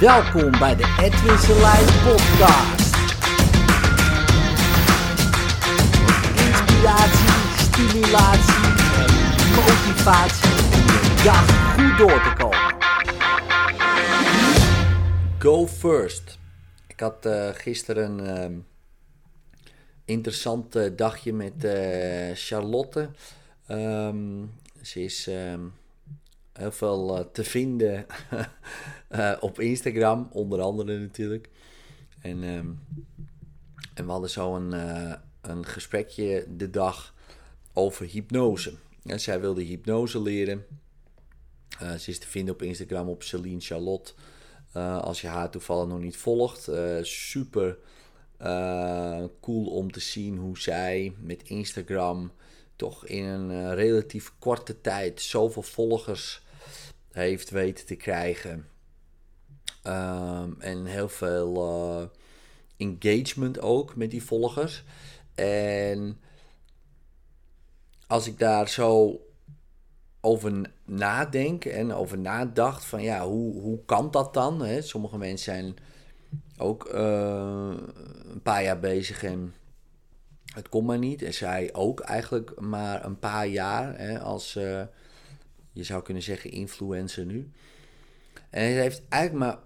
Welkom bij de Edwin Selijn podcast. Inspiratie, stimulatie en motivatie de dag goed door te komen. Go first. Ik had uh, gisteren een uh, interessant uh, dagje met uh, Charlotte. Um, ze is um, heel veel uh, te vinden uh, op Instagram, onder andere natuurlijk. En, um, en we hadden zo een, uh, een gesprekje de dag over hypnose. En zij wilde hypnose leren. ze is te vinden op Instagram op Celine Charlotte. als je haar toevallig nog niet volgt. super cool om te zien hoe zij met Instagram toch in een relatief korte tijd zoveel volgers heeft weten te krijgen. Um, en heel veel uh, engagement ook met die volgers. En als ik daar zo over nadenk en over nadacht van ja, hoe, hoe kan dat dan? Hè? Sommige mensen zijn ook uh, een paar jaar bezig en het komt maar niet. En zij ook eigenlijk maar een paar jaar hè, als... Uh, je zou kunnen zeggen influencer nu. En het heeft eigenlijk maar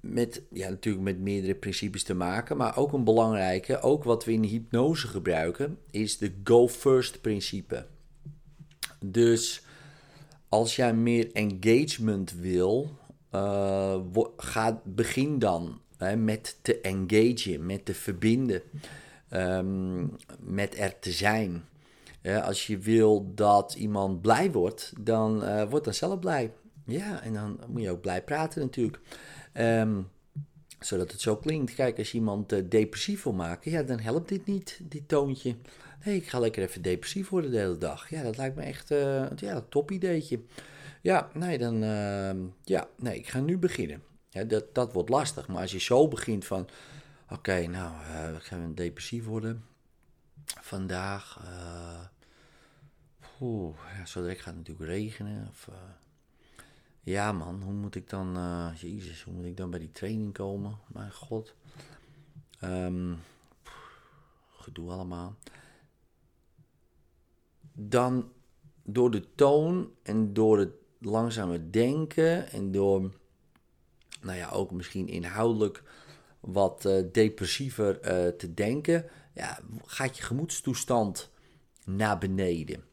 met, ja, natuurlijk met meerdere principes te maken, maar ook een belangrijke, ook wat we in hypnose gebruiken, is de go first principe. Dus als jij meer engagement wil, uh, ga, begin dan hè, met te engagen, met te verbinden, um, met er te zijn als je wil dat iemand blij wordt, dan uh, wordt dan zelf blij. Ja, en dan moet je ook blij praten natuurlijk. Um, zodat het zo klinkt. Kijk, als je iemand uh, depressief wil maken, ja, dan helpt dit niet, dit toontje. Nee, ik ga lekker even depressief worden de hele dag. Ja, dat lijkt me echt uh, ja, een top ideetje. Ja, nee, dan, ehm, ja, nee, ik ga nu beginnen. Ja, dat, dat wordt lastig. Maar als je zo begint van, oké, nou, we gaan depressief worden vandaag. Oeh, ja, zo direct gaat het natuurlijk regenen. Of, uh, ja man, hoe moet ik dan, uh, jezus, hoe moet ik dan bij die training komen? Mijn god. Um, gedoe allemaal. Dan door de toon en door het langzame denken en door, nou ja, ook misschien inhoudelijk wat uh, depressiever te denken, ja, gaat je gemoedstoestand naar beneden.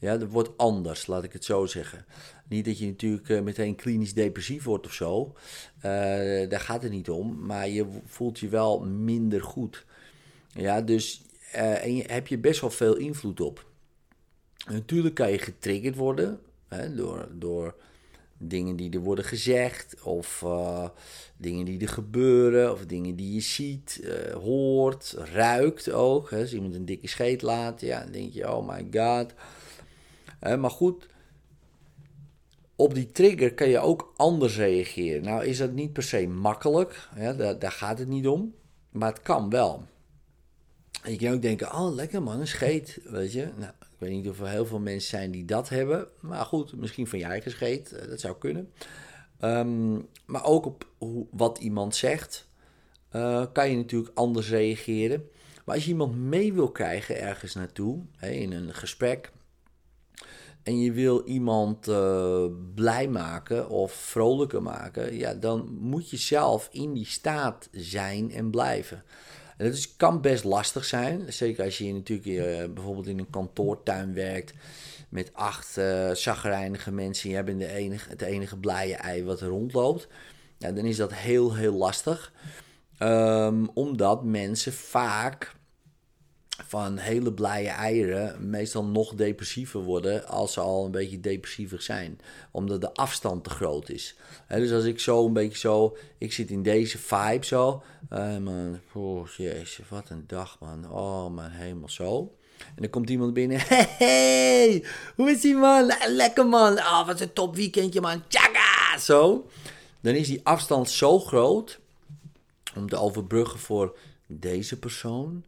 Ja, dat wordt anders, laat ik het zo zeggen. Niet dat je natuurlijk uh, meteen klinisch depressief wordt of zo. Uh, daar gaat het niet om. Maar je voelt je wel minder goed. Ja, dus uh, en je, heb je best wel veel invloed op. Natuurlijk kan je getriggerd worden hè, door, door dingen die er worden gezegd, of dingen die er gebeuren, of dingen die je ziet, hoort, ruikt ook. Hè. Als iemand een dikke scheet laat, ja, dan denk je: oh my god. Maar goed, op die trigger kan je ook anders reageren. Nou is dat niet per se makkelijk, daar, gaat het niet om, maar het kan wel. je kan ook denken, oh lekker man, een scheet, weet je. Nou, ik weet niet of er heel veel mensen zijn die dat hebben, maar goed, misschien van je eigen scheet, eh, dat zou kunnen. Um, maar ook op wat iemand zegt, uh, kan je natuurlijk anders reageren. Maar als je iemand mee wil krijgen ergens naartoe, in een gesprek, en je wil iemand uh, blij maken of vrolijker maken, ja, dan moet je zelf in die staat zijn en blijven. En dat is, kan best lastig zijn, zeker als je natuurlijk uh, bijvoorbeeld in een kantoortuin werkt met acht uh, mensen. Je hebt de enige, het enige blije ei wat rondloopt. Ja, dan is dat heel, heel lastig. Um, omdat mensen vaak van hele blije eieren meestal nog depressiever worden als ze al een beetje depressiever zijn. Omdat de afstand te groot is. dus als ik zo een beetje zo, ik zit in deze vibe zo. Uh, man, oh jezus, wat een dag man. Oh mijn hemel, zo. En dan komt iemand binnen. Hey hoe is die man? Lekker man. Oh, wat een top weekendje man. Tjaga! Zo. Dan is die afstand zo groot om te overbruggen voor deze persoon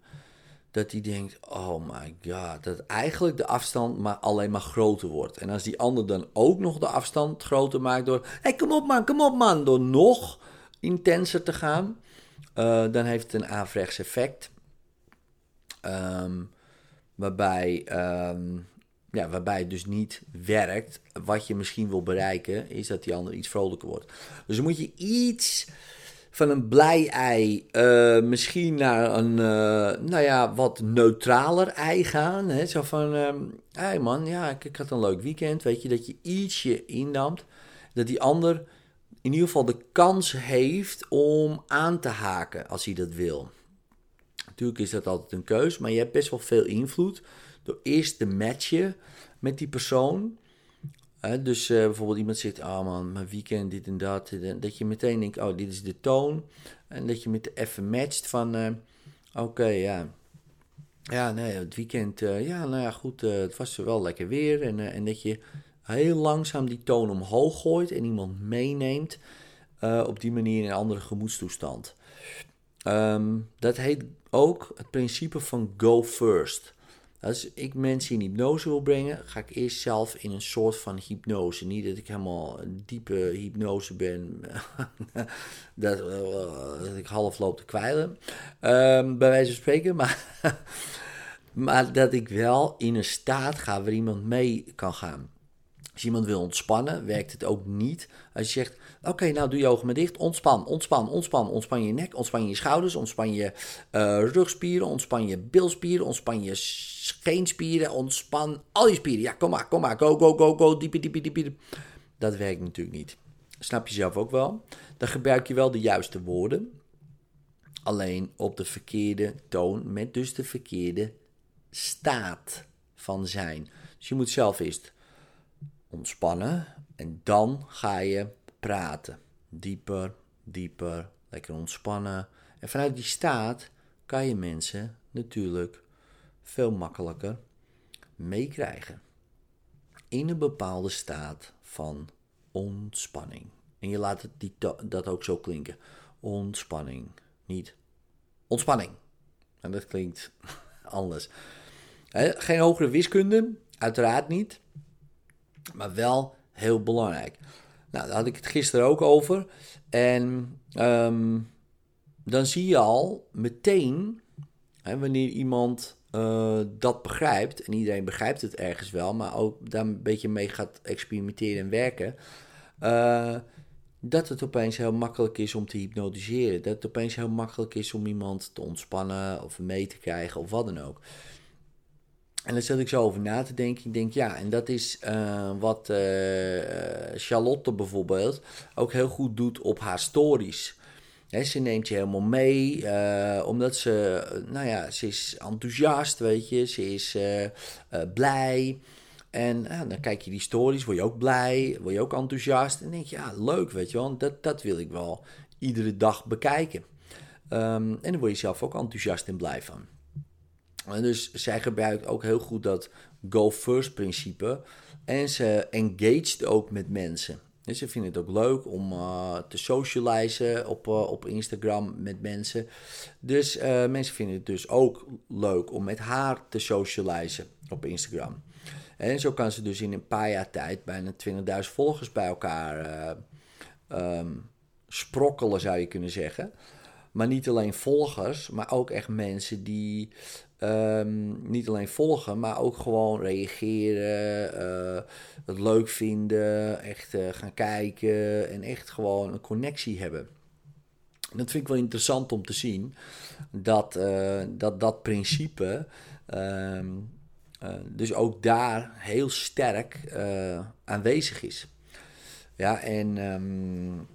dat hij denkt: oh my god, dat eigenlijk de afstand maar alleen maar groter wordt. En als die ander dan ook nog de afstand groter maakt door: hey, kom op man, kom op man, door nog intenser te gaan, uh, dan heeft het een averechts effect. Um, waarbij, um, ja, waarbij het dus niet werkt. Wat je misschien wil bereiken, is dat die ander iets vrolijker wordt. Dus dan moet je iets van een blij ei uh, misschien naar een uh, nou ja, wat neutraler ei gaan. Hè? Zo van, um, hey man, ja, ik, had een leuk weekend. Weet je, dat je ietsje indampt. Dat die ander in ieder geval de kans heeft om aan te haken als hij dat wil. Natuurlijk is dat altijd een keus, maar je hebt best wel veel invloed door eerst te matchen met die persoon. Dus uh, bijvoorbeeld iemand zegt, ah man, mijn weekend, dit en dat. Dat je meteen denkt, oh, dit is de toon. En dat je met even matcht van, uh, oké, ja. Ja, nee, het weekend, uh, ja, nou ja, goed, het was wel lekker weer. En, en dat je heel langzaam die toon omhoog gooit en iemand meeneemt op die manier in een andere gemoedstoestand. Um, dat heet ook het principe van go first. Als ik mensen in hypnose wil brengen, ga ik eerst zelf in een soort van hypnose. Niet dat ik helemaal een diepe hypnose ben, dat, dat, ik half loop te kwijlen, um, bij wijze van spreken. Maar dat ik wel in een staat ga waar iemand mee kan gaan. Als iemand wil ontspannen, werkt het ook niet. Als je zegt, oké, nou doe je ogen maar dicht, ontspan, ontspan, ontspan. Ontspan je nek, ontspan je schouders, ontspan je uh, rugspieren, ontspan je bilspieren, ontspan je scheenspieren, ontspan al je spieren. Ja, kom maar, kom maar, go, go, go, go, diepe, diepe, diepe. Dat werkt natuurlijk niet. Snap je zelf ook wel. Dan gebruik je wel de juiste woorden, alleen op de verkeerde toon, met dus de verkeerde staat van zijn. Dus je moet zelf eerst ontspannen en dan ga je praten. Dieper, dieper, lekker ontspannen. En vanuit die staat kan je mensen natuurlijk veel makkelijker meekrijgen. In een bepaalde staat van ontspanning. En je laat het die, dat ook zo klinken. Ontspanning, niet ontspanning. En dat klinkt anders. Geen hogere wiskunde, uiteraard niet. Maar wel heel belangrijk. Nou, daar had ik het gisteren ook over. En um, dan zie je al meteen, hè, wanneer iemand uh, dat begrijpt, en iedereen begrijpt het ergens wel, maar ook daar een beetje mee gaat experimenteren en werken, uh, dat het opeens heel makkelijk is om te hypnotiseren. Dat het opeens heel makkelijk is om iemand te ontspannen of mee te krijgen of wat dan ook. En daar zat ik zo over na te denken. Ik denk, ja, en dat is uh, wat uh, Charlotte bijvoorbeeld ook heel goed doet op haar stories. He, ze neemt je helemaal mee, uh, omdat ze, nou ja, ze is enthousiast, weet je. Ze is blij. En dan kijk je die stories, word je ook blij, word je ook enthousiast. En denk je, ja, leuk, weet je wel. Dat, dat wil ik wel iedere dag bekijken. Um, en dan word je zelf ook enthousiast en blij van. En dus zij gebruikt ook heel goed dat go first principe. En ze engaged ook met mensen. Dus ze vinden het ook leuk om uh, te socializen op, uh, op Instagram met mensen. Dus uh, mensen vinden het dus ook leuk om met haar te socializen op Instagram. En zo kan ze dus in een paar jaar tijd bijna 20.000 volgers bij elkaar um, sprokkelen, zou je kunnen zeggen. Maar niet alleen volgers, maar ook echt mensen die Um, niet alleen volgen, maar ook gewoon reageren, uh, het leuk vinden, echt uh, gaan kijken en echt gewoon een connectie hebben. En dat vind ik wel interessant om te zien, dat uh, dat, dat principe um, dus ook daar heel sterk aanwezig is. Ja, en, um,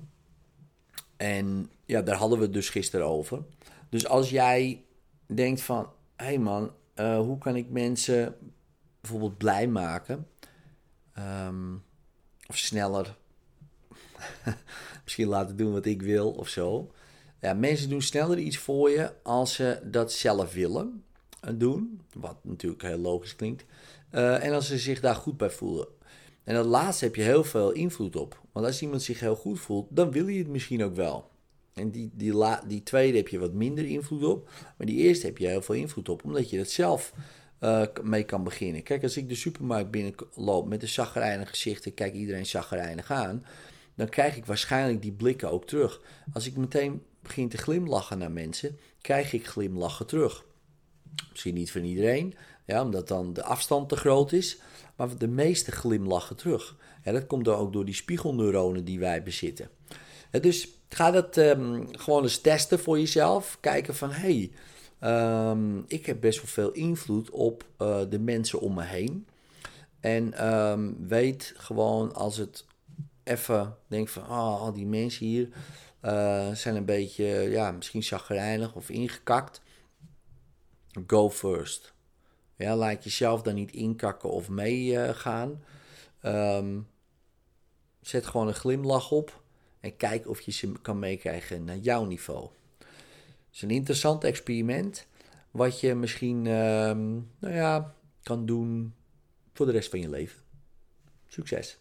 en ja, daar hadden we het dus gisteren over. Dus als jij denkt van, hey man, uh, hoe kan ik mensen bijvoorbeeld blij maken? Um, of sneller misschien laten doen wat ik wil of zo. Ja, mensen doen sneller iets voor je als ze dat zelf willen doen. Wat natuurlijk heel logisch klinkt. Uh, en als ze zich daar goed bij voelen. En dat laatste heb je heel veel invloed op. Want als iemand zich heel goed voelt, dan wil je het misschien ook wel. En die, die, la, die tweede heb je wat minder invloed op. Maar die eerste heb je heel veel invloed op, omdat je het zelf uh, mee kan beginnen. Kijk, als ik de supermarkt binnenloop met een zagrijnig gezicht en kijk iedereen zagrijnig aan. dan krijg ik waarschijnlijk die blikken ook terug. Als ik meteen begin te glimlachen naar mensen, krijg ik glimlachen terug. Misschien niet van iedereen, ja, omdat dan de afstand te groot is, maar de meeste glimlachen terug. Ja, dat komt dan ook door die spiegelneuronen die wij bezitten. Dus ga dat ehm, gewoon eens testen voor jezelf. Kijken van, hé, hey, ehm, ik heb best wel veel invloed op uh, de mensen om me heen. En ehm, weet gewoon als het even denk van, oh, al die mensen hier uh, zijn een beetje, ja, misschien chagrijnig of ingekakt. Go first. Ja, laat jezelf dan niet inkakken of meegaan. Zet gewoon een glimlach op en kijk of je ze kan meekrijgen naar jouw niveau. Het is een interessant experiment wat je misschien uh, nou ja, kan doen voor de rest van je leven. Succes!